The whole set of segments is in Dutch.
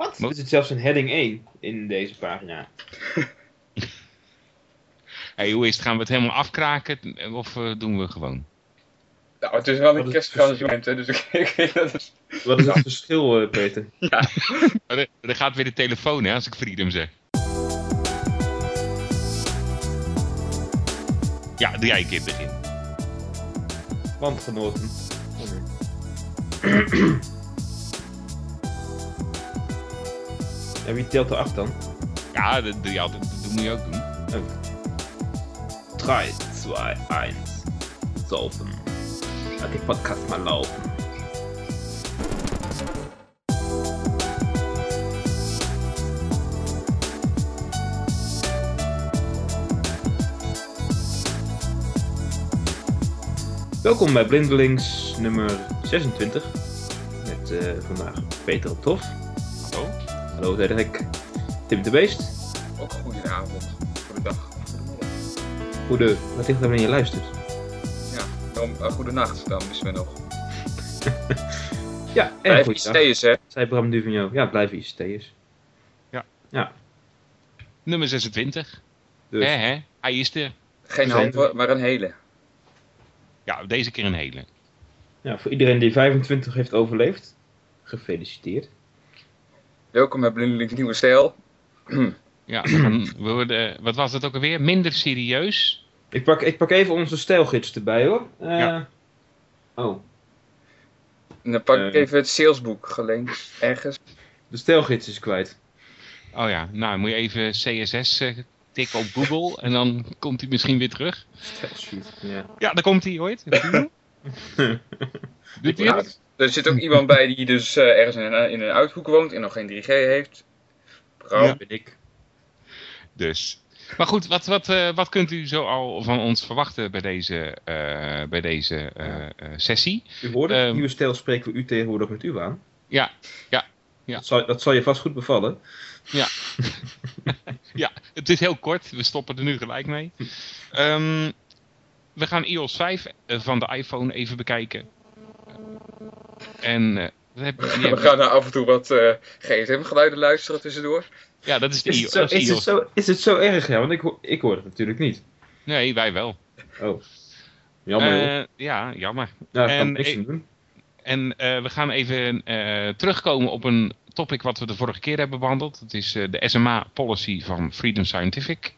Wat? Er zit zelfs een heading 1 in deze pagina. Hey, hoe is het? Gaan we het helemaal afkraken of eh, doen we gewoon? Nou, het is wel een is kerstgangsmoment, hè, dus ik, ik weet dat is... Wat is het verschil, eh, Peter? Ja, er gaat weer de telefoon hè, als ik freedom zeg. Ja, doe jij een keer begin. Landgenoten. En wie telt er af dan? Ja, dat, altijd, dat moet je ook doen. 3, 2, 1. Saufen. Laat die podcast maar laufen. Welkom bij Blindelings nummer 26. Met eh, vandaag Peter Tof. Hallo? Cedric. Tim de Beest. ook goedenavond, goedendag, goedemiddag. Goede, wat ligt er wanneer je luistert? Ja, dan, uh, goedenacht dan, missen we nog. Ja, en Blijf steeds, hè. Zei Bram Duvigno. Ja, blijf iets steeds. Nummer 26. Dus, Hè, hè? Hij is er. Geen halve, maar een hele. Ja, deze keer een hele. ja, voor iedereen die 25 heeft overleefd, gefeliciteerd. Welkom bij Blindelings Nieuwe Stijl. Ja, we worden, wat was het ook alweer? Minder serieus. Ik pak, ik pak even onze stijlgids erbij hoor. Eh, Ja. Oh, En dan pak ik Eh. even het salesboek geleend, ergens. de stijlgids is kwijt. Oh ja, nou moet je even CSS eh, tikken op Google en dan komt hij misschien weer terug. Stijlsheet, ja. Ja, daar komt hij ooit. Doet hij het? Er zit ook iemand bij die dus eh, ergens in een, in een uithoek woont en nog geen 3G heeft. Bram. Ja. ben ik. Dus. Maar goed, wat, wat, eh, wat kunt u zo al van ons verwachten bij deze, eh, bij deze eh, eh, sessie? U hoorde, het, Ehm. nieuwe stijl spreken we u tegenwoordig met u aan. Ja, ja, ja. Dat, zal, dat zal je vast goed bevallen. ja, het is heel kort. We stoppen er nu gelijk mee. Ehm, we gaan iOS 5 eh, van de iPhone even bekijken. En eh, heb, We gaan nou af en toe wat eh gsm-geluiden luisteren tussendoor. ja, dat is de Is het, iOS. zo, dat is, het zo, is het zo erg, ja? Want ik, ho- ik hoor het natuurlijk niet. Nee, wij wel. Oh. Jammer. Eh, ja, jammer. Nou, en niks doen. En we gaan even eh, terugkomen op een topic wat we de vorige keer hebben behandeld. Het is eh, de SMA policy van Freedom Scientific.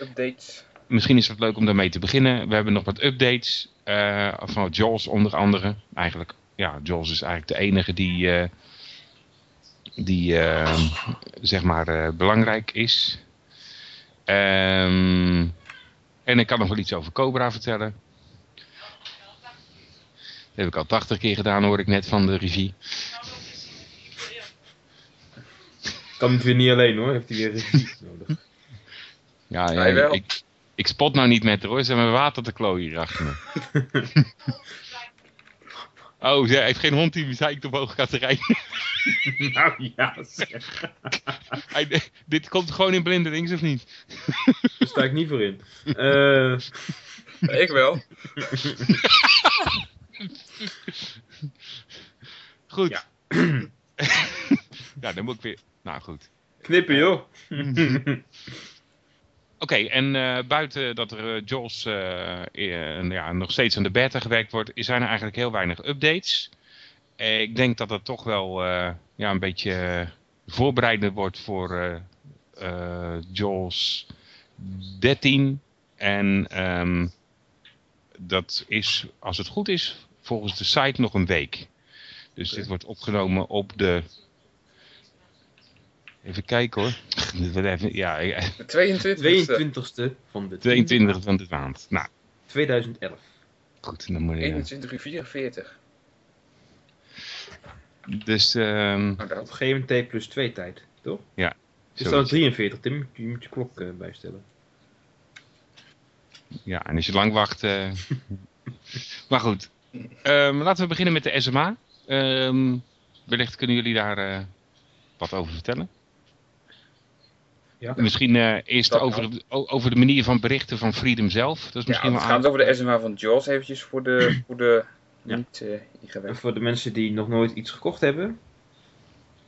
Updates. Misschien is het leuk om daarmee te beginnen. We hebben nog wat updates eh, van Jaws onder andere. Eigenlijk, ja, Jaws is eigenlijk de enige die, eh, die eh, zeg maar eh, belangrijk is. Ehm, en ik kan nog wel iets over Cobra vertellen. Dat heb ik al 80 keer gedaan, hoor ik net van de regie. Kan het weer niet alleen hoor, heeft hij weer regie nodig. Ja, ja, wel. ik, ik spot nou niet met haar hoor, ze hebben water te klooien hier achter me. oh, ze heeft geen hond die zeikt omhoog gaat rijden. nou ja, zeg. Hij- Dit komt gewoon in blindelings of niet? Daar sta ik niet voor in. Eh, Ik wel. Goed. Ja. Ja, dan moet ik weer... Nou goed. knippen joh. Oké, en eh, buiten dat er eh, Jaws eh, ja, nog steeds aan de beta gewerkt wordt, zijn er eigenlijk heel weinig updates. Ik denk dat het toch wel ja, een beetje voorbereidend wordt voor Jaws 13. En ehm, dat is, als het goed is, volgens de site nog een week. Dus dit wordt opgenomen op de... Even kijken hoor. Even- Ja, ja, De 22 22e van de 22 van de maand. Nou, 2011. goed. Dan moet je, 21 uur 44. dus, ehm, Nou, Op dat. GMT plus 2 tijd, toch? Ja, Het is dan zoiets. 43, Tim. Je moet je klok eh, bijstellen. ja, en als je lang wacht... eh, maar goed. Ehm, laten we beginnen met de SMA. Ehm, wellicht kunnen jullie daar eh, wat over vertellen. Ja. Misschien eh, eerst Dat over, de- over de manier van berichten van Freedom zelf. Dat is Ja, misschien het wel gaat over de SMA van Jaws eventjes voor de, voor de Ja. niet eh voor de mensen die nog nooit iets gekocht hebben.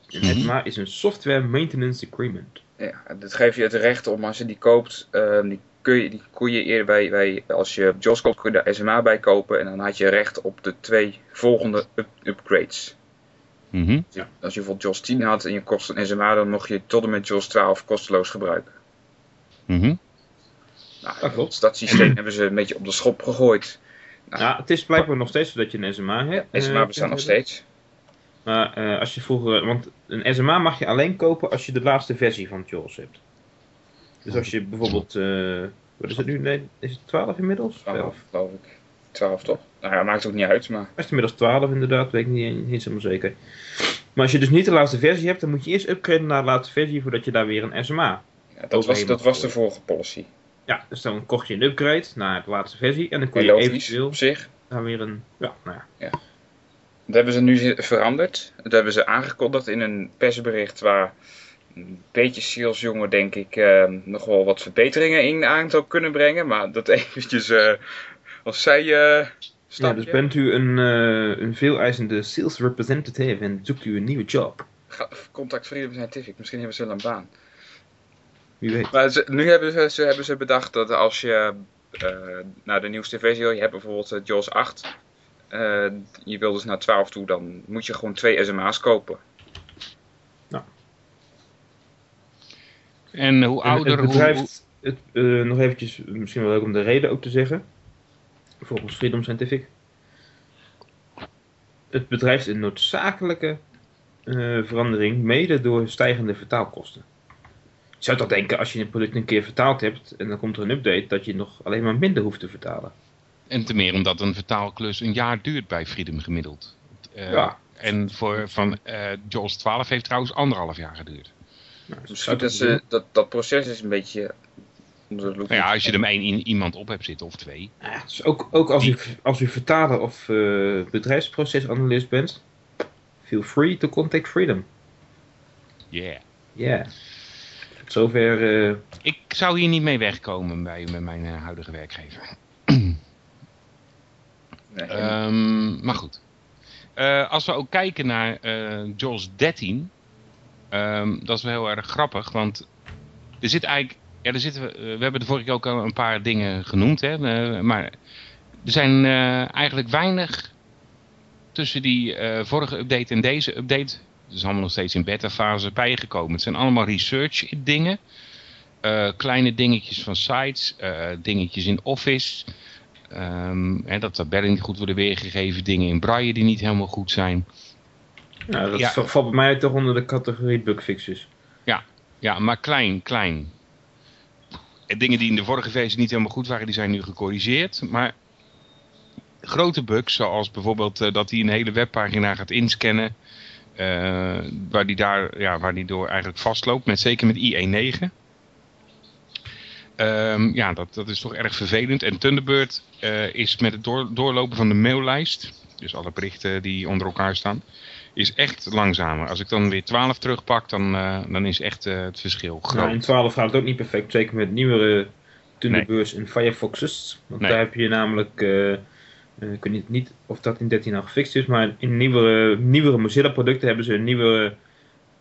Een Mhm. SMA is een Software Maintenance Agreement. Ja, dat geeft je het recht om als je die koopt, ehm, die, kun je, die kon je eerder bij, bij als je JOS koopt, kun je de SMA bij kopen en dan had je recht op de twee volgende up- upgrades. Mhm. Je- Als je bijvoorbeeld JOS 10 had en je kost een SMA, dan mocht je tot en met JOS 12 kosteloos gebruiken. Mhm. Nou, Dat klopt. dat systeem hebben ze een beetje op de schop gegooid. Nou, Ja, het is blijkbaar nog steeds zo dat je een SMA hebt. SMA eh, bestaan nog kunt hebben. steeds. Maar eh, als je vroeger, want een SMA mag je alleen kopen als je de laatste versie van JAWS hebt. Dus als je bijvoorbeeld, eh, wat is het nu? Nee, is het 12 inmiddels? 12, 12. geloof ik. 12 toch? Nou ja, maakt ook niet uit, maar Het is inmiddels 12 inderdaad, weet ik niet, niet eens helemaal zeker. Maar als je dus niet de laatste versie hebt, dan moet je eerst upgraden naar de laatste versie voordat je daar weer een SMA. ja, dat, was, dat was de vorige policy. Ja, dus dan kocht je een upgrade naar de laatste versie en dan kon je eventueel op zich. daar weer een, ja, nou ja. Dat hebben ze nu veranderd. Dat hebben ze aangekondigd in een persbericht waar een beetje salesjongen denk ik eh, nog wel wat verbeteringen in aan zou kunnen brengen. Maar dat eventjes eh, als zij Ja, dus bent u een, eh een veeleisende sales representative en zoekt u een nieuwe job. Ga- Contact Freedom Scientific, misschien hebben ze wel een baan. Wie weet. Maar ze, nu hebben ze, ze, hebben ze bedacht dat als je eh, naar de nieuwste versie wil, je hebt bijvoorbeeld eh, JAWS 8. eh, je wil dus naar 12 toe, dan moet je gewoon twee SMA's kopen. En hoe En ouder, het hoe... bedrijf, het, eh, nog eventjes, misschien wel leuk om de reden ook te zeggen. Volgens Freedom Scientific. Het bedrijft een noodzakelijke eh, verandering, mede door stijgende vertaalkosten. Je zou toch denken, als je een product een keer vertaald hebt en dan komt er een update, dat je nog alleen maar minder hoeft te vertalen. En te meer omdat een vertaalklus een jaar duurt bij Freedom gemiddeld. Eh, Ja. En voor, van eh JAWS 12 heeft trouwens anderhalf jaar geduurd. Nou, dus dat, ze, dat dat proces is een beetje. Nou ja, als je er maar één iemand op hebt zitten of twee. Ja, dus ook, ook als, u, als u vertaler of eh, bedrijfsprocesanalist bent, feel free to contact Freedom. Yeah. Ja. Tot zover. eh, Ik zou hier niet mee wegkomen bij, met mijn eh, huidige werkgever. Nee, Ehm, maar goed. Eh, als we ook kijken naar eh JAWS 13. ehm, dat is wel heel erg grappig. Want er zit eigenlijk... Ja, er zitten, we eh, we hebben de vorige keer ook al een paar dingen genoemd. Hè, eh, maar er zijn eh, eigenlijk weinig tussen die vorige update en deze update. Het is allemaal nog steeds in beta fase bijgekomen. Het zijn allemaal research dingen. Kleine dingetjes van sites. dingetjes in Office. Ehm, hè, dat tabellen niet goed worden weergegeven. Dingen in braille die niet helemaal goed zijn. nou, dat Ja. valt bij mij toch onder de categorie bugfixes. Ja, maar klein, klein. En dingen die in de vorige versie niet helemaal goed waren, die zijn nu gecorrigeerd. Maar grote bugs, zoals bijvoorbeeld eh, dat hij een hele webpagina gaat inscannen. eh, waar die daar, ja, waar die door eigenlijk vastloopt, met, zeker met IE9. Ehm, ja, dat, dat is toch erg vervelend. En Thunderbird eh, is met het door- doorlopen van de maillijst, dus alle berichten die onder elkaar staan, is echt langzamer. Als ik dan weer 12 terugpak, dan, eh, dan is echt eh, het verschil groot. Nou, in 12 gaat het ook niet perfect, zeker met nieuwere Thunderbirds en Firefoxes. Want Nee. daar heb je namelijk, eh, ik weet niet, of dat in 13 al gefixt is, maar in nieuwere, nieuwere Mozilla producten hebben ze een nieuwe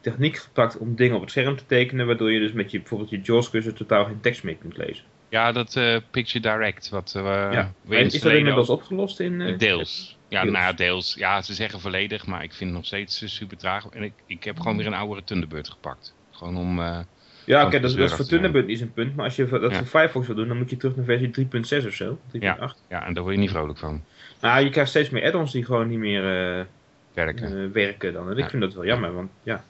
techniek gepakt om dingen op het scherm te tekenen, waardoor je dus met je, bijvoorbeeld je JAWS cursor totaal geen tekst meer kunt lezen. Ja, dat Picture Direct, wat eh, ja. is dat inmiddels opgelost in... Deels. Ja, Deels. nou ja, deels. Ja, ze zeggen volledig, maar ik vind het nog steeds eh, super traag. En ik, ik heb gewoon weer een oudere Thunderbird gepakt. Gewoon om... eh, Ja, oké, dat, is- voor Thunderbird, niet zo'n punt, maar als je dat Ja. voor Firefox wil doen, dan moet je terug naar versie 3.6 of zo, 3.8. Ja. ja, en daar word je niet vrolijk van. Nou, je krijgt steeds meer add-ons die gewoon niet meer eh, Werken. werken dan. En ik vind dat wel jammer, want ja,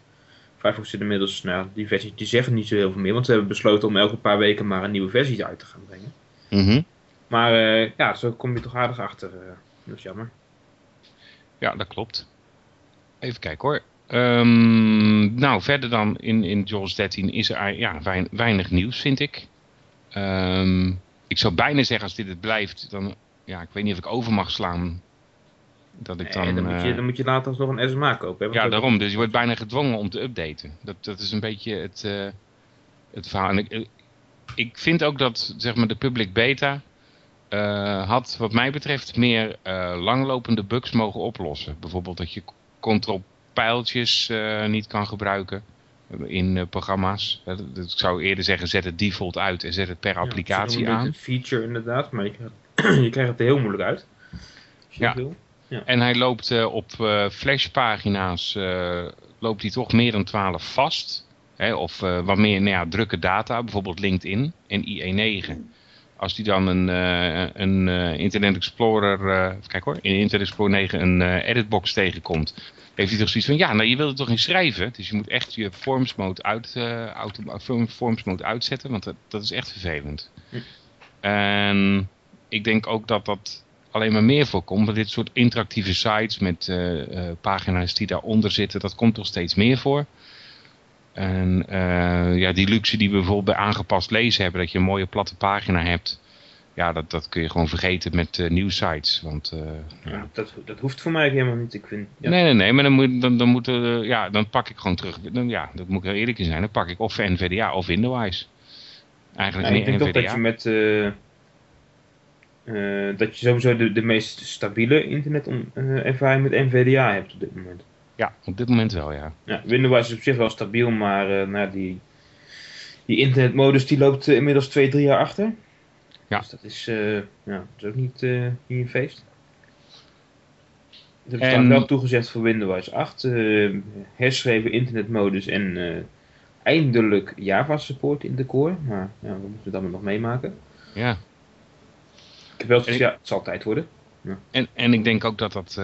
Firefox zit inmiddels, nou, die versies die zeggen niet zo heel veel meer, want ze hebben besloten om elke paar weken maar een nieuwe versie uit te gaan brengen. Mhm. Maar ja, zo kom je toch aardig achter. dat is jammer. Ja, dat klopt. Even kijken hoor. Ehm, nou, verder dan in, in JAWS 13 is er ja, wein- weinig nieuws, vind ik. Ehm, ik zou bijna zeggen, als dit het blijft, dan... Ja, ik weet niet of ik over mag slaan. Dat ik Nee, dan... dan, moet je, eh, dan moet je later alsnog een SMA kopen. Hè, Ja, daarom. Dus je wordt bijna gedwongen om te updaten. Dat, dat is een beetje het, eh, het verhaal. En ik, ik vind ook dat zeg maar, de public beta eh, had wat mij betreft meer eh, langlopende bugs mogen oplossen. Bijvoorbeeld dat je control pijltjes niet kan gebruiken in programma's. Ik zou eerder zeggen, zet het default uit en zet het per applicatie ja, aan. een feature inderdaad, maar je krijgt, je krijgt het er heel moeilijk uit. Ja. ja. En hij loopt op flashpagina's, loopt hij toch meer dan 12 vast. Hè, of wat meer nou ja, drukke data, bijvoorbeeld LinkedIn en IE9 als die dan een, uh, een uh, Internet Explorer, uh, kijk hoor, in Internet Explorer 9 een editbox tegenkomt, heeft hij toch zoiets van, ja, nou je wilt het toch niet schrijven, dus je moet echt je forms mode, uit, auto, forms mode uitzetten, want dat, dat is echt vervelend. Hm. En ik denk ook dat dat alleen maar meer voorkomt, want dit soort interactieve sites met pagina's die daaronder zitten, dat komt toch steeds meer voor. En uh, ja, die luxe die we bijvoorbeeld bij aangepast lezen hebben, dat je een mooie platte pagina hebt. Ja, dat, dat kun je gewoon vergeten met uh, nieuwsites. Want, uh, ja, dat, dat hoeft voor mij helemaal niet. Ik vind, ja. Nee, nee, nee, maar dan, moet, dan, dan, moet, ja, dan pak ik gewoon terug. Dan, ja, dat moet ik heel eerlijk in zijn. Dan pak ik of NVDA of Windows. Eigenlijk ja, ik denk NVDA. toch dat je met... dat je sowieso de, de meest stabiele internetervaring met NVDA hebt op dit moment. Ja, op dit moment wel, ja. ja Windows is op zich wel stabiel, maar uh, nou, die, die internetmodus die loopt uh, inmiddels 2, 3 jaar achter. Ja. Dus dat is, uh, ja, dat is ook niet, niet een feest. Hebben en... wel toegezegd voor Windows 8, herschreven internetmodus en eindelijk Java support in de core. Maar ja, we moeten allemaal nog meemaken. Ja. Ik heb wel gezegd, ja, het zal tijd worden. Ja. En, en ik denk ook dat dat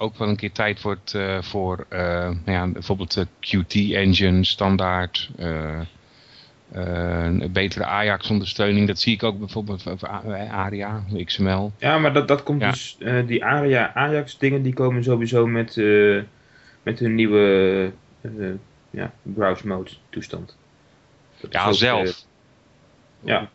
ook wel een keer tijd wordt uh, voor uh, nou ja, bijvoorbeeld de Qt-engine, standaard, uh, een betere Ajax-ondersteuning. Dat zie ik ook bijvoorbeeld voor ARIA, XML. Ja, maar dat, dat komt dus, die ARIA Ajax dingen, die komen sowieso met, met hun nieuwe ja, browse mode toestand. Dat ja, ook, zelf. ja.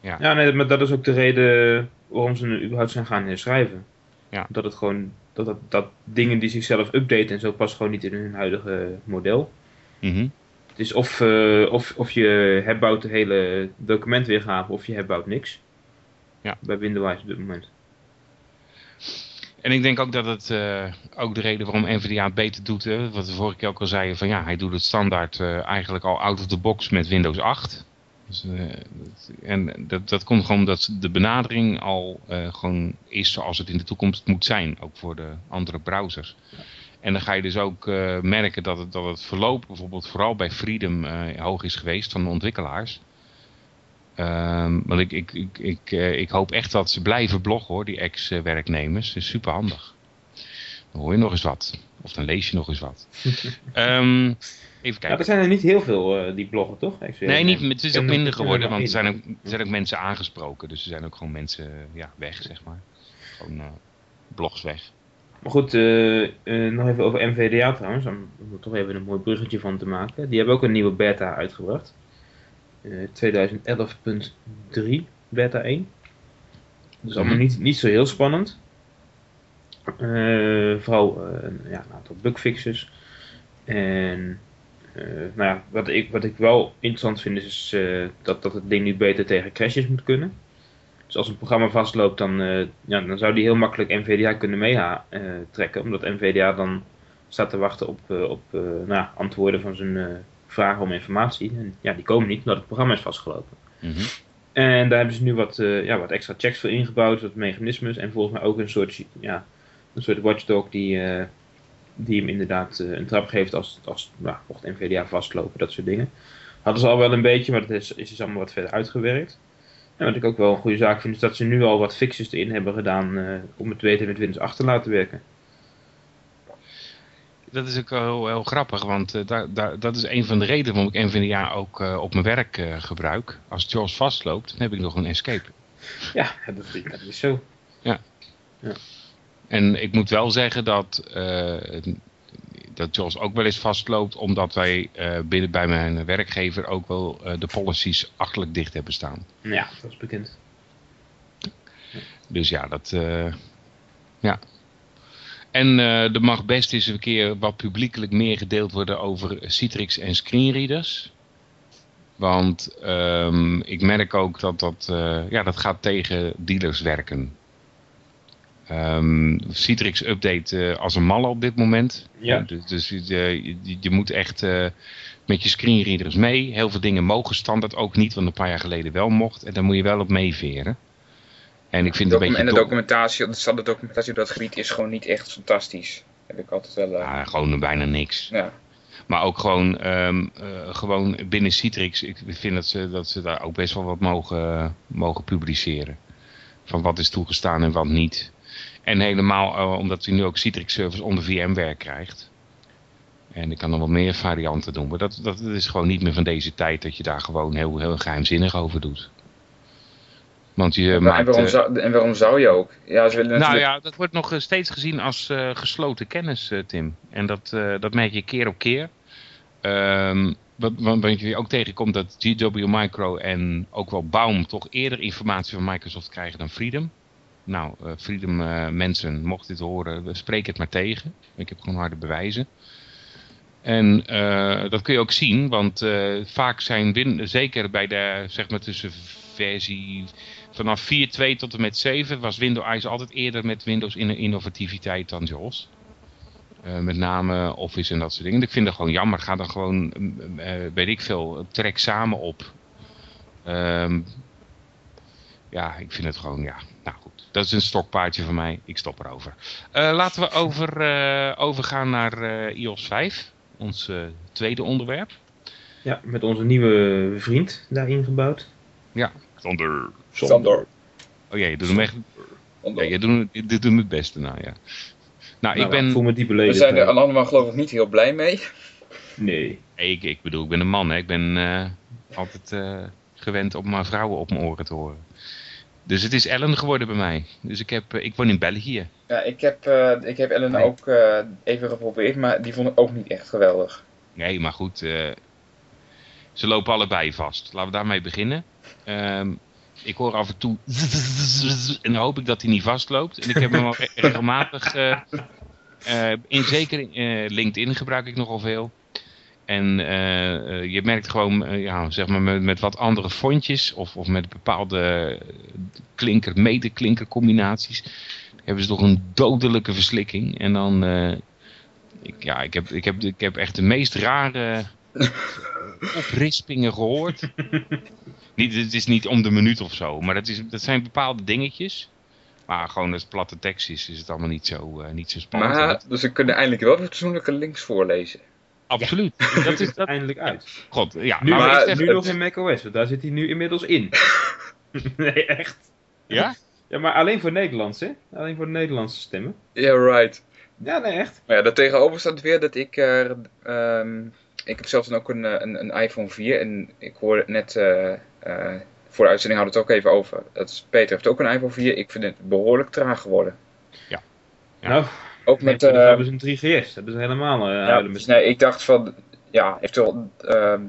Ja. ja, nee, maar dat is ook de reden waarom ze überhaupt zijn gaan herschrijven. Ja. Dat het gewoon dat, dat, dat dingen die zichzelf updaten en zo past gewoon niet in hun huidige model. Mm Het is of, uh, of, of je herbouwt de hele documentweergave of je herbouwt niks. Ja. Bij Windows op dit moment. En ik denk ook dat het uh, ook de reden waarom NVDA het beter doet, hè, wat we vorige keer ook al zeiden, van ja, hij doet het standaard uh, eigenlijk al out of the box met Windows 8. Dus, uh, en dat, dat komt gewoon omdat de benadering al uh, gewoon is zoals het in de toekomst moet zijn. Ook voor de andere browsers. En dan ga je dus ook uh, merken dat het, dat het verloop bijvoorbeeld vooral bij Freedom hoog is geweest van de ontwikkelaars. Um, want ik, ik, ik, ik, ik hoop echt dat ze blijven bloggen hoor, die ex-werknemers. Dat is super handig. Dan hoor je nog eens wat. Of dan lees je nog eens wat. um, Even kijken. Ja, er zijn er niet heel veel uh, die bloggen, toch? Nee, niet, het is ook minder geworden, want er zijn ook, er zijn ook mensen aangesproken. Dus er zijn ook gewoon mensen ja, weg, zeg maar. Gewoon uh, blogs weg. Maar goed, uh, nog even over NVDA trouwens, om er toch even een mooi bruggetje van te maken. Die hebben ook een nieuwe beta uitgebracht. 2011.3 beta 1. Dus allemaal mhm. niet, niet zo heel spannend. vooral ja, een aantal bugfixes. En nou ja, wat ik, wat ik wel interessant vind is uh, dat, dat het ding nu beter tegen crashes moet kunnen. Dus als een programma vastloopt, dan, uh, ja, dan zou die heel makkelijk NVDA kunnen meetrekken. omdat NVDA dan staat te wachten op, op nou, antwoorden van zijn vragen om informatie. En ja, die komen niet omdat het programma is vastgelopen. Mm En daar hebben ze nu wat, ja, wat extra checks voor ingebouwd, wat mechanismes. En volgens mij ook een soort, ja, een soort watchdog die die hem inderdaad uh, een trap geeft als, als nou, mocht NVDA vastlopen, dat soort dingen. Hadden ze al wel een beetje, maar dat is, is dus allemaal wat verder uitgewerkt. En wat ik ook wel een goede zaak vind, is dat ze nu al wat fixes erin hebben gedaan uh, om het beter met Windows 8 te laten werken. Dat is ook heel, heel grappig, want uh, daar, daar, dat is een van de redenen waarom ik NVDA ook op mijn werk gebruik. Als JAWS vastloopt, dan heb ik nog een escape. Ja, dat, dat is zo. Ja. ja. En ik moet wel zeggen dat, uh, dat JAWS ook wel eens vastloopt, omdat wij uh, binnen bij mijn werkgever ook wel uh, de policies achterlijk dicht hebben staan. Ja, dat is bekend. Dus ja, dat... ja. En er mag best eens een keer wat publiekelijk meer gedeeld worden over Citrix en screenreaders. Want um, ik merk ook dat dat, ja, dat gaat tegen dealers werken. Ehm, Citrix update eh, als een malle op dit moment. Ja. dus dus je, je, je moet echt eh, met je screenreaders mee. Heel veel dingen mogen standaard ook niet, want een paar jaar geleden wel mocht. En daar moet je wel op meeveren. En ik vind het een beetje... en de documentatie, de standaard documentatie op dat gebied is gewoon niet echt fantastisch. Heb ik altijd wel... eh, Ja, gewoon bijna niks. ja. Maar ook gewoon, ehm, eh, gewoon binnen Citrix, ik vind dat ze, dat ze daar ook best wel wat mogen, mogen publiceren. Van wat is toegestaan en wat niet. En helemaal eh, omdat u nu ook Citrix Service onder VMware krijgt. En ik kan nog wel meer varianten doen. Maar dat, dat is gewoon niet meer van deze tijd dat je daar gewoon heel, heel geheimzinnig over doet. Want je en, maakt... waarom eh, zou, en waarom zou je ook? Ja, ze willen nou natuurlijk... ja, dat wordt nog eh, steeds gezien als gesloten kennis, Tim. En dat, dat merk je keer op keer. Wat, wat, wat je ook tegenkomt dat GW Micro en ook wel Baum toch eerder informatie van Microsoft krijgen dan Freedom. Nou, eh, Freedom eh, mensen, mocht dit horen, spreek het maar tegen. Ik heb gewoon harde bewijzen. En eh, dat kun je ook zien, want vaak zijn zeker bij de, zeg maar tussen versie vanaf 4.2 tot en met 7 was Windows altijd eerder met Windows in innovativiteit dan. Eh, met name Office en dat soort dingen. Ik vind het gewoon jammer. Ga dan gewoon, eh, weet ik veel, trek samen op. Ehm, ja, ik vind het gewoon, ja. Dat is een stokpaardje van mij. Ik stop erover. Eh, laten we over, eh, overgaan naar eh, iOS 5. Ons tweede onderwerp. Ja, met onze nieuwe vriend daarin gebouwd. Zonder. Sander. Oh ja, je doet hem echt. Sander. Ja, je doet, je doet hem het beste nou, ja. Nou, ik Nou, ben... voel me die We zijn er allemaal geloof ik niet heel blij mee. Nee. Ik, ik bedoel, ik ben een man, hè. Ik ben eh, altijd eh, gewend om maar vrouwen op mijn oren te horen. Dus het is Ellen geworden bij mij. Dus ik, heb, eh, ik woon in België. Ja, ik heb, eh, ik heb Ellen Nee. ook eh, even geprobeerd, maar die vond ik ook niet echt geweldig. Nee, maar goed. ze lopen allebei vast. Laten we daarmee beginnen. Ehm, ik hoor af en toe... En dan hoop ik dat hij niet vastloopt. En ik heb hem al re- regelmatig... eh, in, zeker in LinkedIn gebruik ik nogal veel. En eh, eh, je merkt gewoon, eh, ja, zeg maar met, met wat andere fontjes of, of met bepaalde klinker, mede-klinker combinaties, hebben ze toch een dodelijke verslikking. En dan, ik, ja, ik heb, ik, heb, ik heb echt de meest rare oprispingen gehoord. niet, het is niet om de minuut of zo, maar dat, is, dat zijn bepaalde dingetjes. Maar gewoon als het platte tekst is, is het allemaal niet zo, niet zo spannend. Maar, dus we kunnen eindelijk wel fatsoenlijke links voorlezen. Absoluut. Dat is dat. Eindelijk uit. God, ja. Nu, nou, maar- ik maar, zeg- nu het- nog in macOS, want daar zit hij nu inmiddels in. nee, echt. ja? Ja, maar alleen voor Nederlands, hè? Alleen voor de Nederlandse stemmen. Ja, right. Ja, nee, echt. Maar ja, daartegenover staat weer dat ik... eh, ehm, ik heb zelfs dan ook een, eh, een, een iPhone 4 en ik hoorde net... eh, eh, voor de uitzending hadden we het ook even over. Dat is, Peter heeft ook een iPhone 4. Ik vind het behoorlijk traag geworden. Ja. Nou, Ook met, met... dan eh, hebben ze een 3GS. Dat hebben ze helemaal eh Ja, dus nee, ik dacht van, ja, eventueel, ehm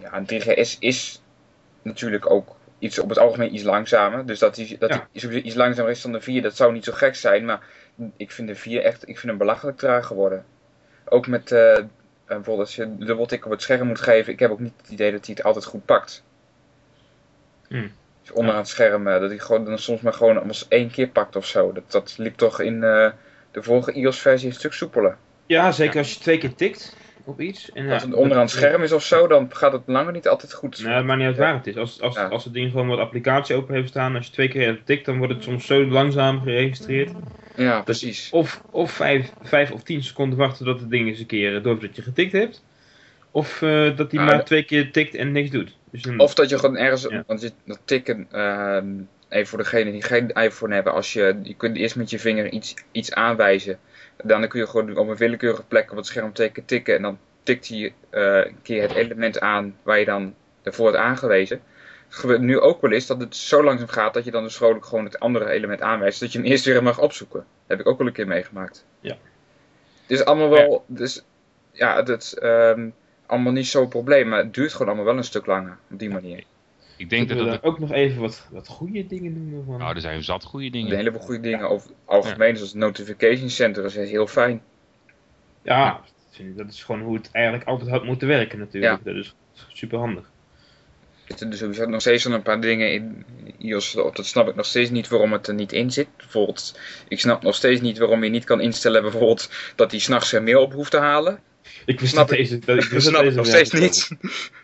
ja, een 3GS is natuurlijk ook iets op het algemeen iets langzamer. Dus dat hij dat Ja. iets langzamer is dan de 4, dat zou niet zo gek zijn. Maar ik vind de 4 echt, ik vind hem belachelijk traag geworden. Ook met, eh, bijvoorbeeld als je dubbeltik op het scherm moet geven, ik heb ook niet het idee dat hij het altijd goed pakt. Hmm. Onderaan het scherm, eh, dat hij gewoon dan soms maar gewoon als één keer pakt of zo. Dat, dat liep toch in eh, de vorige iOS-versie een stuk soepeler. Ja, zeker als je twee keer tikt op iets. En, Als ja, het onderaan het dat- scherm is of zo, dan gaat het langer niet altijd goed. Nou, het maakt niet uit waar het is. Als, als, Ja. als het ding gewoon wat applicatie open heeft staan, als je twee keer hebt tikt, dan wordt het soms zo langzaam geregistreerd. Ja, precies. Of, of vijf, vijf of tien seconden wachten tot het ding eens een keer eh, door dat je getikt hebt. Of eh, dat hij maar twee keer tikt en niks doet. Dus Of dat je gewoon ergens, Ja. want je, dat tikken, ehm, even voor degenen die geen iPhone hebben, als je, je kunt eerst met je vinger iets, iets aanwijzen. Dan kun je gewoon op een willekeurige plek op het scherm teken tikken en dan tikt hij eh, een keer het element aan waar je dan ervoor hebt aangewezen. Het gebeurt nu ook wel eens dat het zo langzaam gaat dat je dan dus vrolijk gewoon het andere element aanwijst, dat je hem eerst weer mag opzoeken. Dat heb ik ook wel een keer meegemaakt. Ja. Het is allemaal wel, dus ja, is ehm, allemaal niet zo'n probleem, maar het duurt gewoon allemaal wel een stuk langer op die manier. Ik denk dat daar ook nog even wat, wat goede dingen noemen. Van. Nou, er zijn zat goede Een dingen. heleboel goede dingen over het algemeen, zoals het notification center, is heel fijn. ja, dat dat is gewoon hoe het eigenlijk altijd had moeten werken natuurlijk. Dat is super handig. zitten er sowieso nog steeds een paar dingen in iOS. Dat snap ik nog steeds niet waarom het er niet in zit. Bijvoorbeeld, ik snap nog steeds niet waarom je niet kan instellen bijvoorbeeld dat hij s'nachts zijn mail op hoeft te halen. Ik wist Snap dat deze... Dat, ik Dat dat snap deze nog steeds niet.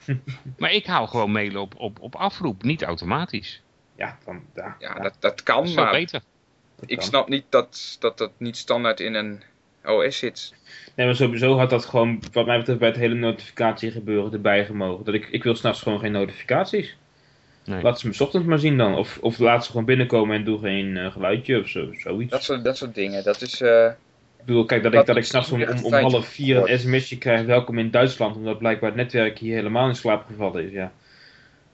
Maar ik hou gewoon mailen op, op, op afroep, niet automatisch. Ja, dan, ja, Ja, ja, dat, dat Dat kan, veel maar beter. dat ik kan. snap niet dat, dat dat niet standaard in een OS zit. Nee, maar sowieso had dat gewoon, wat mij betreft, bij het hele notificatiegebeuren erbij gemogen. Dat ik, ik wil s'nachts gewoon geen notificaties. Nee. Laat ze me 's ochtends maar zien dan. Of, of laat ze gewoon binnenkomen en doe geen eh, geluidje of zo, zoiets. Dat soort, dat soort dingen. Dat is. eh, Ik bedoel, kijk, dat Dat ik, dat ik s'nachts om, om, om half vier een sms'je krijg, welkom in Duitsland, omdat blijkbaar het netwerk hier helemaal in slaap gevallen is, ja.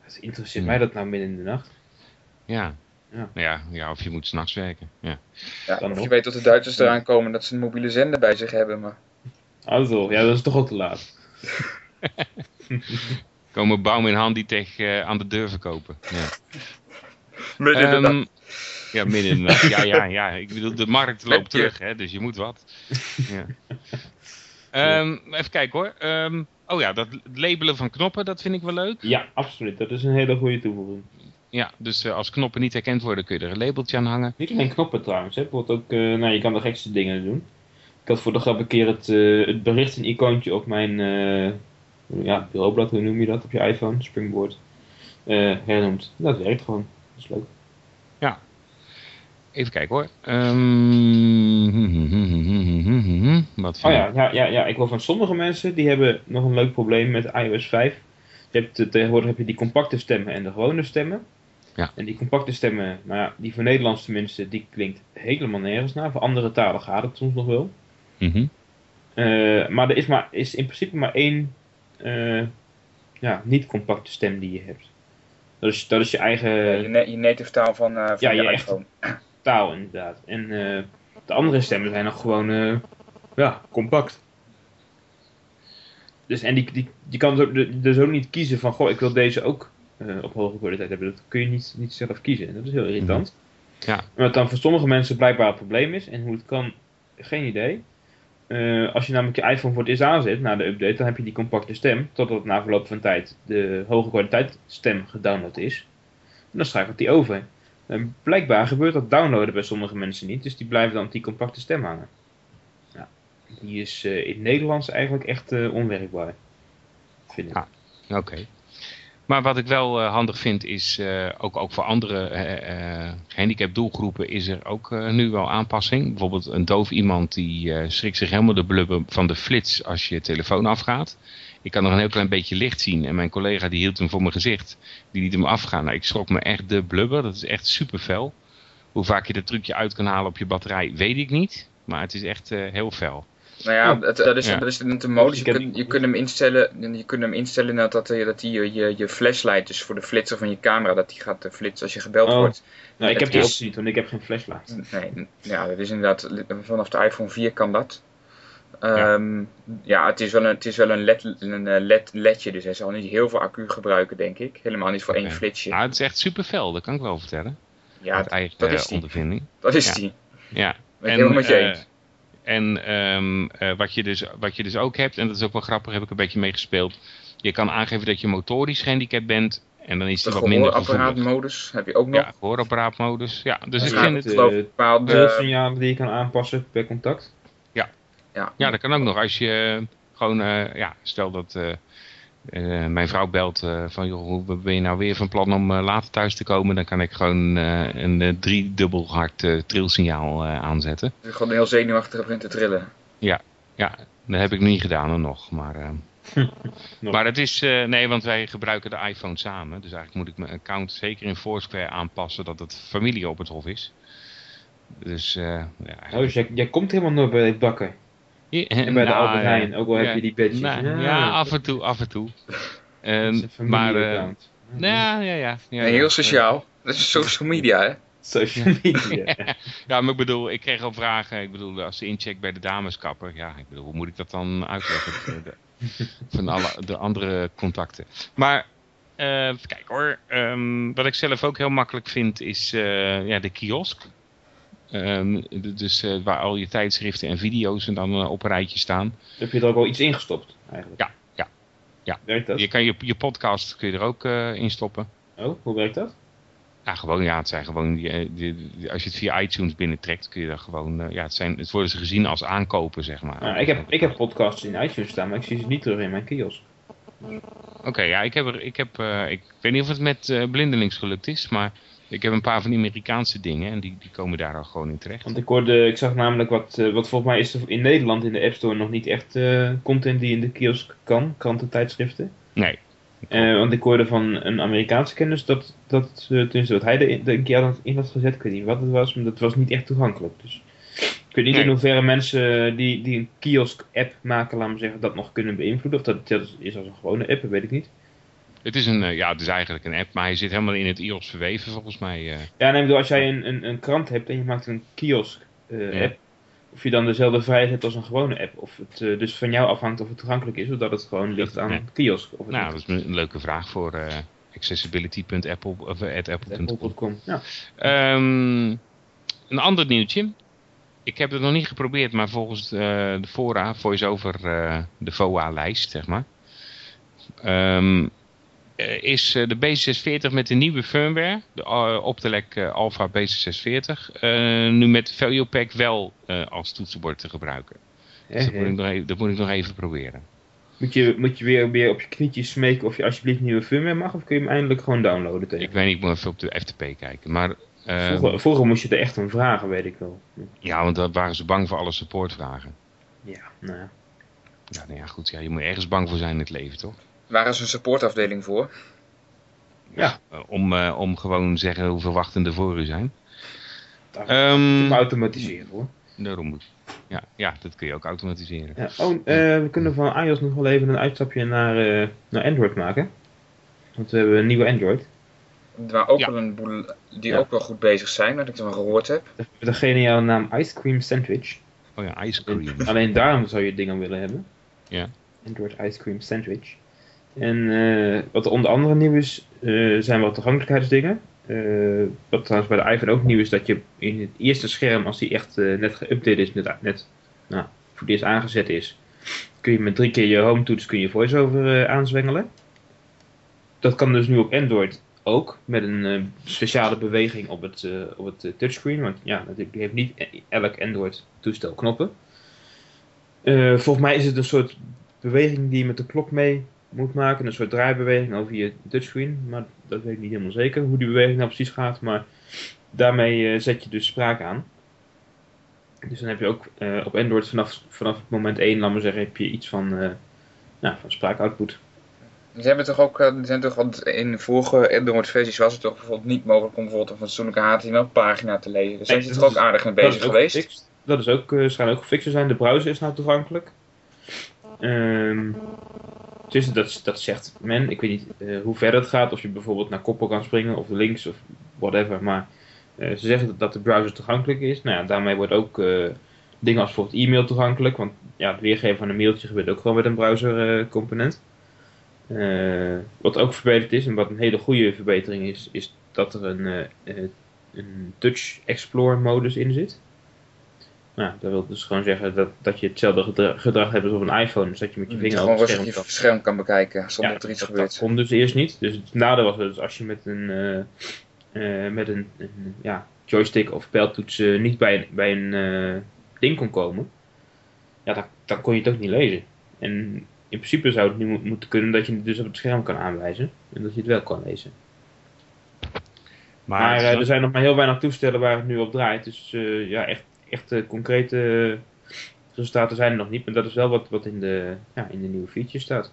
Wat interesseert Ja. mij dat nou midden in de nacht? Ja. Ja. Ja. Ja, of je moet s'nachts werken. Ja. ja, Dan of nog. je weet dat de Duitsers eraan komen dat ze een mobiele zender bij zich hebben. Maar Ah, toch? Ja, dat is toch ook te laat. Komen Baum in Handitech eh aan de deur verkopen. Ja. midden in de Ehm, nacht. Ja, midden in de. Ja, ja, ja. Ik bedoel, de markt loopt terug, hè, dus je moet wat. Ja. Ehm, even kijken hoor. Ehm, oh ja, dat labelen van knoppen, dat vind ik wel leuk. Ja, absoluut. Dat is een hele goede toevoeging. Ja, dus eh, als knoppen niet herkend worden, kun je er een labeltje aan hangen. Niet alleen knoppen trouwens, hè. Bijvoorbeeld ook, eh, nou, je kan de gekste dingen doen. Ik had voor de grap een keer het, eh, het bericht een icoontje op mijn, ja, bureaublad, hoe noem je dat op je iPhone, Springboard, hernoemd. Dat werkt gewoon. Dat is leuk. Even kijken hoor. Ehm, wat Oh ja, ja, ja, ja, ik hoor van sommige mensen, die hebben nog een leuk probleem met iOS 5. Je hebt, eh, tegenwoordig heb je die compacte stemmen en de gewone stemmen. Ja. En die compacte stemmen, nou ja, die voor Nederlands tenminste, die klinkt helemaal nergens naar. Voor andere talen gaat het soms nog wel. Mhm. Eh, maar er is, maar, is in principe maar één eh, ja, niet-compacte stem die je hebt. Dat is, dat is je eigen Ja, je, na- je native taal van, eh, van ja, je je echt- iPhone. Taal inderdaad. En eh, de andere stemmen zijn nog gewoon eh, ja, compact. Dus en die, die, je kan dus ook, niet kiezen van, goh, ik wil deze ook eh, op hoge kwaliteit hebben. Dat kun je niet, niet zelf kiezen. En dat is heel irritant. Ja. Wat dan voor sommige mensen blijkbaar het probleem is, en hoe het kan, geen idee. Als je namelijk je iPhone voor het eerst aanzet na de update, dan heb je die compacte stem, totdat na verloop van tijd de hoge kwaliteit stem gedownload is. En dan schakelt die over. En blijkbaar gebeurt dat downloaden bij sommige mensen niet, dus die blijven dan die compacte stem hangen. Ja, die is eh, in het Nederlands eigenlijk echt eh, onwerkbaar. Vind ik. Ah. Oké. Maar wat ik wel eh, handig vind is, ook, ook voor andere gehandicapt doelgroepen is er ook nu wel aanpassing. Bijvoorbeeld een doof iemand die schrikt zich helemaal de blubber van de flits als je telefoon afgaat. Ik kan nog een heel klein beetje licht zien en mijn collega die hield hem voor mijn gezicht. Die liet hem afgaan. Nou, ik schrok me echt de blubber. Dat is echt super fel. Hoe vaak je dat trucje uit kan halen op je batterij weet ik niet. Maar het is echt eh, heel fel. Nou ja, Oh. het, dat is, Ja. dat is de modus. Je kunt, je kunt hem instellen, je kunt hem instellen dat, dat, hij- dat hij je, je, je flashlight, dus voor de flitser van je camera, dat die gaat eh, flitsen als je gebeld Oh. wordt. Nou, ik het heb die optie niet, want ik heb geen flashlight. Nee, ja, dat is inderdaad, vanaf de iPhone 4 kan dat. Ehm, ja. het is wel een, het is wel een, LED, een eh, LED, ledje, dus hij zal niet heel veel accu gebruiken, denk ik. Helemaal niet voor één flitsje. Nou, het is echt super fel, dat kan ik wel vertellen. ja, Uit eigen dat eh, is die. ondervinding. dat is ja. die. Ja. Ben helemaal met je eh, eens. En ehm, eh, wat, je dus, wat je dus ook hebt, en dat is ook wel grappig, heb ik een beetje meegespeeld. Je kan aangeven dat je motorisch gehandicapt bent. En dan is die wat minder gevoelig. gehoorapparaatmodus heb je ook nog. Ja, gehoorapparaatmodus. Ja, dus Ja, ik ja, vind ik het... bepaalde... Beeldsignalen die je kan aanpassen per contact. Ja, Ja, dat kan ook nog. Als je gewoon, eh, ja, stel dat eh, eh, mijn vrouw belt eh, van, joh, hoe ben je nou weer van plan om eh, later thuis te komen? Dan kan ik gewoon eh, een eh, driedubbel hard eh, trilsignaal eh, aanzetten. dat je gewoon heel zenuwachtig begint te trillen. Ja, dat heb ik niet gedaan nog. Maar, eh, Nog. maar het is, eh, nee, want wij gebruiken de iPhone samen. Dus eigenlijk moet ik mijn account zeker in Foursquare aanpassen dat het familie op het hof is. Dus, eh ja. Oh, dus jij, jij komt helemaal nooit bij het bakken. En bij de Nou, Albert. Heijn, ook al Ja. heb je die badges. Nou, ja, af en toe, af en toe. Een maar, eh, familie-account. ja, ja, ja. heel sociaal. Dat is social media, hè? Social media. Ja, maar ik bedoel, ik kreeg al vragen. Ik bedoel, als ze incheck bij de dameskapper. Ja, ik bedoel, hoe moet ik dat dan uitleggen? De- van alle de andere contacten. Maar, eh even kijken hoor. Ehm, wat ik zelf ook heel makkelijk vind, is eh, ja, de kiosk. Ehm, dus eh, waar al je tijdschriften en video's en dan eh, op een rijtje staan. heb je er ook al iets ingestopt, eigenlijk. Ja. Ja. Werkt dat? Je kan je, je podcast kun je er ook uh, in stoppen. Oh, hoe werkt dat? Ja, gewoon, ja, het zijn gewoon, die, die, die, als je het via iTunes binnentrekt, kun je daar gewoon, ja, het, zijn, het worden ze gezien als aankopen, zeg maar. Nou, ik, heb, ik heb podcasts in iTunes staan, maar ik zie ze niet terug in mijn kiosk. Oké, okay, ja, ik heb er, ik heb, ik weet niet of het met blindelings gelukt is, maar ik heb een paar van die Amerikaanse dingen en die, die komen daar al gewoon in terecht. Want ik hoorde, ik zag namelijk wat, uh, wat volgens mij is er in Nederland in de App Store nog niet echt content die in de kiosk kan, krantentijdschriften. Nee. Uh, want ik hoorde van een Amerikaanse kennis dat, dat uh, tenminste wat hij er een keer in had gezet, ik weet niet wat het was, maar dat was niet echt toegankelijk. Dus ik weet niet nee. in hoeverre mensen die, die een kiosk-app maken, laten we zeggen, dat nog kunnen beïnvloeden. Of dat, dat is als een gewone app, weet ik niet. Het is, een, uh, ja, het is eigenlijk een app, maar hij zit helemaal in het iOS verweven volgens mij. Ja, nee, bedoel, als jij een, een, een krant hebt en je maakt een kiosk-app, ja. of je dan dezelfde vrijheid hebt als een gewone app. Of het uh, dus van jou afhangt of het toegankelijk is, of dat het gewoon ligt aan nee. kiosk. Of het nou, dat is een leuke vraag voor uh, accessibility.apple of apple.com. Apple ja. um, een ander nieuwtje. Ik heb het nog niet geprobeerd, maar volgens uh, de fora, voice-over de VOA-lijst, zeg maar, um, is de B640 met de nieuwe firmware, de Optelec Alpha B640, nu met Value Pack wel als toetsenbord te gebruiken. Dus dat, moet ik nog even, dat moet ik nog even proberen. Moet je, moet je weer, weer op je knietjes smeken of je alsjeblieft nieuwe firmware mag, of kun je hem eindelijk gewoon downloaden tegen? Ik weet niet, ik moet even op de FTP kijken. Maar, uh, vroeger, vroeger, moest je er echt om vragen, weet ik wel. Ja, want dan waren ze bang voor alle supportvragen. Ja, nou ja. Ja, nou ja, goed. Ja, je moet ergens bang voor zijn in het leven, toch? Waar is een supportafdeling voor? Ja. ja om, uh, om gewoon zeggen hoeveel wachtenden voor u zijn. Dat um, automatiseren hoor. Daarom moet ja, ja, dat kun je ook automatiseren. Ja, oh, uh, we kunnen van iOS nog wel even een uitstapje naar, uh, naar Android maken. Want we hebben een nieuwe Android. Waar ook ja. wel een boel die ja. ook wel goed bezig zijn, wat ik ervan gehoord heb. De, de geniale naam Ice Cream Sandwich. Oh ja, Ice Cream. En, alleen daarom zou je dingen willen hebben. Ja. Android Ice Cream Sandwich. En uh, wat onder andere nieuw is, zijn wat toegankelijkheidsdingen. Uh, wat trouwens bij de iPhone ook nieuw is, dat je in het eerste scherm, als die echt net geüpdate is, net, net nou, voor het eerst aangezet is, kun je met drie keer je home toets kun je voice-over aanzwengelen. Dat kan dus nu op Android ook, met een speciale beweging op het, op het touchscreen. Want ja, natuurlijk heeft niet elk Android toestel knoppen. volgens mij is het een soort beweging die je met de klok mee moet maken. Een soort draaibeweging over je touchscreen. Maar dat weet ik niet helemaal zeker hoe die beweging nou precies gaat. Maar daarmee uh, zet je dus spraak aan. Dus dan heb je ook uh, op Android vanaf, vanaf moment 1, laat maar zeggen, heb je iets van, uh, nou, van spraak-output. Ze hebben toch ook, zijn toch, want in vorige Android-versies was het toch bijvoorbeeld niet mogelijk om bijvoorbeeld een fatsoenlijke HTML-pagina te lezen. Daar zijn ze toch ook aardig mee bezig geweest? Gefixt. Dat is ook, uh, schijnt ook gefixt te zijn. De browser is nou toegankelijk. Um, dus dat, dat zegt men. Ik weet niet uh, hoe ver dat gaat. Of je bijvoorbeeld naar koppel kan springen of links of whatever. Maar uh, ze zeggen dat, dat de browser toegankelijk is. Nou ja, daarmee wordt ook uh, dingen als bijvoorbeeld e-mail toegankelijk. Want ja, het weergeven van een mailtje gebeurt ook gewoon met een browser component. wat ook verbeterd is en wat een hele goede verbetering is, is dat er een, een Touch Explore modus in zit. Nou, dat wil dus gewoon zeggen dat, dat je hetzelfde gedrag, gedrag hebt als op een iPhone. Dus dat je met je vinger gewoon op het scherm, kan. scherm kan bekijken zonder ja, dat er iets dat, gebeurt. Dat kon dus eerst niet. Dus het nadeel was dus als je met een, uh, uh, met een, een ja, joystick of pijltoets uh, niet bij, bij een ding kon komen. Ja, dan, dan kon je het ook niet lezen. En in principe zou het nu moeten kunnen dat je het dus op het scherm kan aanwijzen. En dat je het wel kan lezen. Maar, maar er zijn nog maar heel weinig toestellen waar het nu op draait. Dus ja, echt echte concrete resultaten zijn er nog niet. Maar dat is wel wat, wat in, de, ja, in de nieuwe features staat.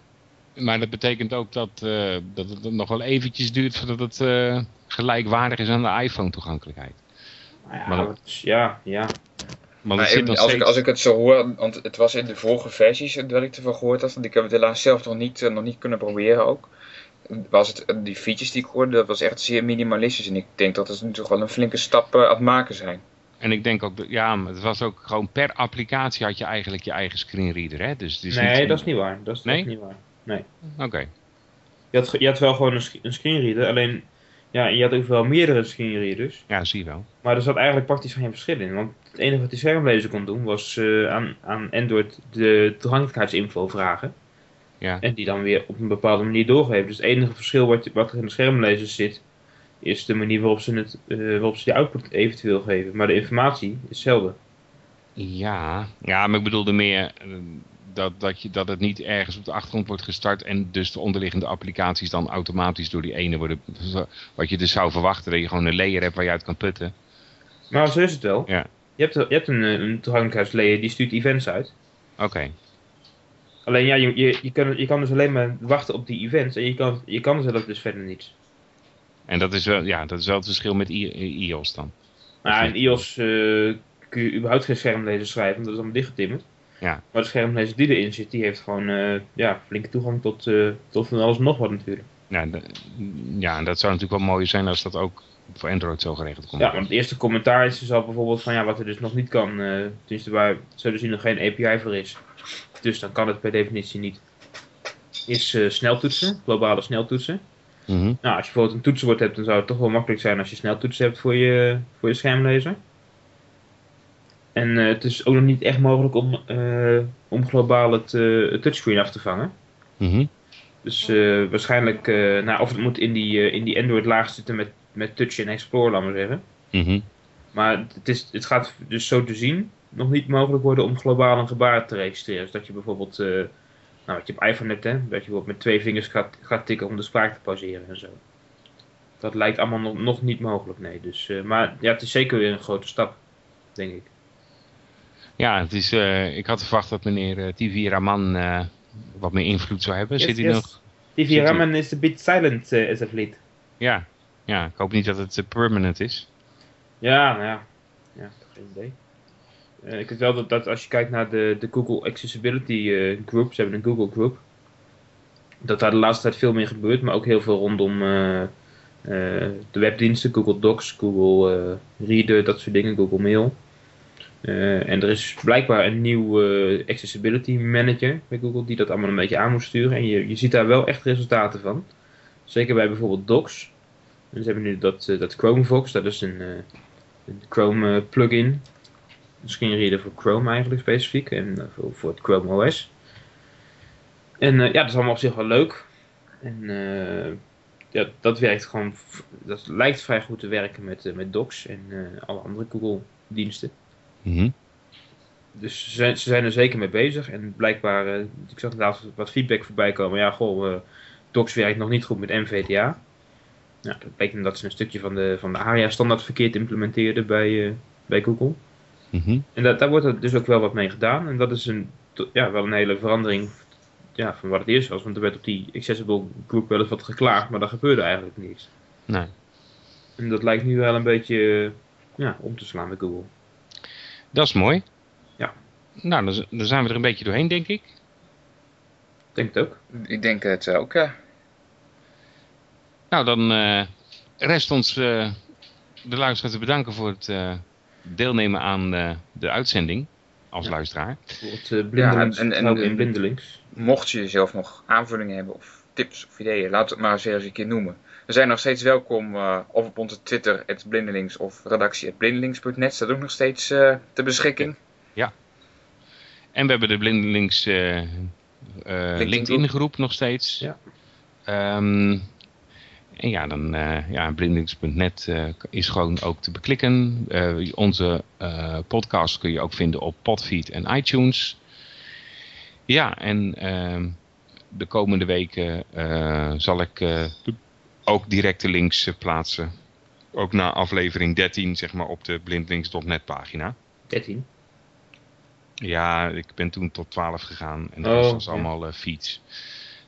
Maar dat betekent ook dat, uh, dat het nog wel eventjes duurt voordat het uh, gelijkwaardig is aan de iPhone toegankelijkheid. Nou ja, maar dat, ja, ja. Maar maar even, als, steeds... ik, als ik het zo hoor, want het was in de vorige versies dat ik ervan gehoord had, want ik heb het helaas zelf nog niet, uh, nog niet kunnen proberen ook. Was het, die features die ik hoorde, dat was echt zeer minimalistisch. En ik denk dat het nu toch wel een flinke stap aan het maken zijn. En ik denk ook, ja, het was ook gewoon per applicatie had je eigenlijk je eigen screenreader, hè? Dus, dus nee, niet... dat is niet waar. Dat is, nee? niet waar. Nee. Oké. Okay. Je, had, je had wel gewoon een, een screenreader, alleen ja, je had ook wel meerdere screenreaders. Ja, zie je wel. Maar er zat eigenlijk praktisch geen verschil in. Want het enige wat die schermlezer kon doen was uh, aan, aan Android de toegankelijkheidsinfo vragen. Ja. En die dan weer op een bepaalde manier doorgeven. Dus het enige verschil wat, wat er in de schermlezers zit, is de manier waarop ze, het, eh, waarop ze die output eventueel geven. Maar de informatie is hetzelfde. Ja, ja, maar ik bedoelde meer eh, dat, dat, je, dat het niet ergens op de achtergrond wordt gestart en dus de onderliggende applicaties dan automatisch door die ene worden. Wat je dus zou verwachten, dat je gewoon een layer hebt waar je uit kan putten. Maar zo is het wel. Ja. Je hebt, je hebt een, eh, een toegankelijkheidslayer die stuurt events uit. Oké, Alleen ja, je, je, je, kan, je kan dus alleen maar wachten op die events en je kan, je kan zelf dus verder niets. En dat is, wel, ja, dat is wel het verschil met I- iOS dan. Nou, in iOS eh, kun je überhaupt geen schermlezer schrijven, want dat is allemaal dichtgetimmerd. Ja. Maar de schermlezer die erin zit, die heeft gewoon eh, ja, flinke toegang tot, eh, tot van alles en nog wat natuurlijk. Ja, ja, en dat zou natuurlijk wel mooi zijn als dat ook voor Android zo geregeld komt. Ja, want het eerste commentaar is dus al bijvoorbeeld van ja, wat er dus nog niet kan. eh tenminste, waar zullen zien nog geen API voor is. Dus dan kan het per definitie niet. Is sneltoetsen, globale sneltoetsen. Mhm. Nou, als je bijvoorbeeld een toetsenbord hebt, dan zou het toch wel makkelijk zijn als je sneltoetsen hebt voor je, voor je schermlezer. En eh, het is ook nog niet echt mogelijk om, eh, om globaal het, eh, het touchscreen af te vangen. Mhm. Dus waarschijnlijk, nou, of het moet in die, in die Android laag zitten met, met Touch en Explore, laat maar zeggen. Mhm. Maar het, is, het gaat dus zo te zien nog niet mogelijk worden om globaal een gebaar te registreren. Dus dat je bijvoorbeeld, nou wat je op iPhone hebt, hè, dat je bijvoorbeeld met twee vingers gaat, gaat tikken om de spraak te pauzeren en zo. Dat lijkt allemaal nog, nog niet mogelijk, nee. Dus, eh, maar ja, het is zeker weer een grote stap, denk ik. Ja, het is, eh, ik had verwacht dat meneer eh, TV Raman eh, wat meer invloed zou hebben. Yes, Zit hij yes. nog? TV Raman is a bit silent uh, as of late. Ja. ja, ik hoop niet dat het permanent is. Ja, nou ja. Ja, geen idee. Eh, ik weet wel dat, dat als je kijkt naar de, de Google Accessibility eh, Group, ze hebben een Google Group, dat daar de laatste tijd veel meer gebeurt, maar ook heel veel rondom eh, de webdiensten, Google Docs, Google Reader, dat soort dingen, Google Mail. En er is blijkbaar een nieuw Accessibility Manager bij Google die dat allemaal een beetje aan moet sturen. En je, je ziet daar wel echt resultaten van. Zeker bij bijvoorbeeld Docs. En ze hebben nu dat, dat Chromevox, dat is een, een Chrome plugin. Een screenreader voor Chrome eigenlijk specifiek en eh, voor, voor het Chrome OS. En eh, ja, dat is allemaal op zich wel leuk. En eh, ja, dat werkt gewoon, dat lijkt vrij goed te werken met, met Docs en alle andere Google diensten. Mhm. Dus ze zijn, ze zijn er zeker mee bezig. En blijkbaar, ik zag inderdaad wat feedback voorbij komen. Ja, goh, Docs werkt nog niet goed met MVDA. Nou, dat betekent dat ze een stukje van de, van de ARIA-standaard verkeerd implementeerden bij, bij Google. Mhm. En dat, daar wordt er dus ook wel wat mee gedaan. En dat is een, ja, wel een hele verandering ja, van wat het eerst was. Want er werd op die Accessible Group wel eens wat geklaagd, maar daar gebeurde eigenlijk niks. Nee. En dat lijkt nu wel een beetje eh, ja, om te slaan bij Google. Dat is mooi. Ja. Nou, dan, dan zijn we er een beetje doorheen, denk ik. Ik denk het ook. Ik denk het ook, ja. Nou, dan eh, rest ons eh, de luisteraar te bedanken voor het eh, deelnemen aan eh, de uitzending als Ja. luisteraar. Uh, blindelings, Ja, en- en- trouw in en- blindelings. Mocht je zelf nog aanvullingen hebben of tips of ideeën, laat het maar eens een keer noemen. We zijn nog steeds welkom eh, of op onze Twitter, het blindelings of redactie blindelings.net. Staat ook nog steeds eh ter beschikking. En we hebben de Blindelings eh, eh, LinkedIn groep nog steeds. Ja. Ehm, en ja, dan eh ja, blindelings.net eh, is gewoon ook te beklikken. Eh, onze podcast kun je ook vinden op Podfeed en iTunes. Ja, en de komende weken zal ik ook directe links plaatsen. Ook na aflevering 13, zeg maar, op de blindlinks.net pagina. 13. Ja, ik ben toen tot 12 gegaan en de Oh, rest was ja. allemaal feeds.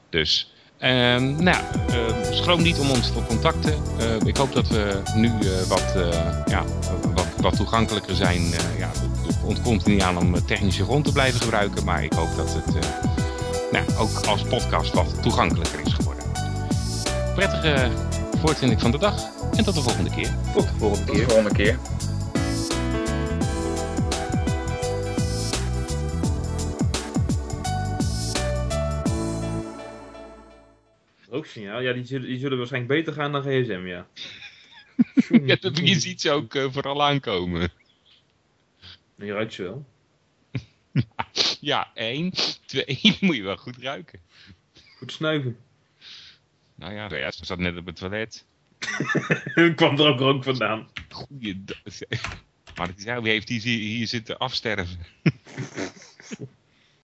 Dus, nou, ja, eh, schroom niet om ons te contacten. Eh, ik hoop dat we nu eh, wat, eh, ja, wat, wat toegankelijker zijn. Eh, ja, het ontkomt niet aan om technische grond te blijven gebruiken, maar ik hoop dat het eh, nou, ook als podcast wat toegankelijker is geworden. Prettige voortwinning van de dag en tot de volgende keer. Tot de volgende Tot de keer. volgende keer. Rooksignaal, ja, die zullen, die zullen waarschijnlijk beter gaan dan gsm, ja. Ja, dat je ziet ze ook eh, vooral aankomen. Je ruikt ze wel. Ja, één. Twee, moet je wel goed ruiken. Goed snuiven. Nou ja, ja ze zat net op het toilet. kwam er ook rook vandaan. Goeie... Maar ja, wie heeft hier, hier zitten afsterven?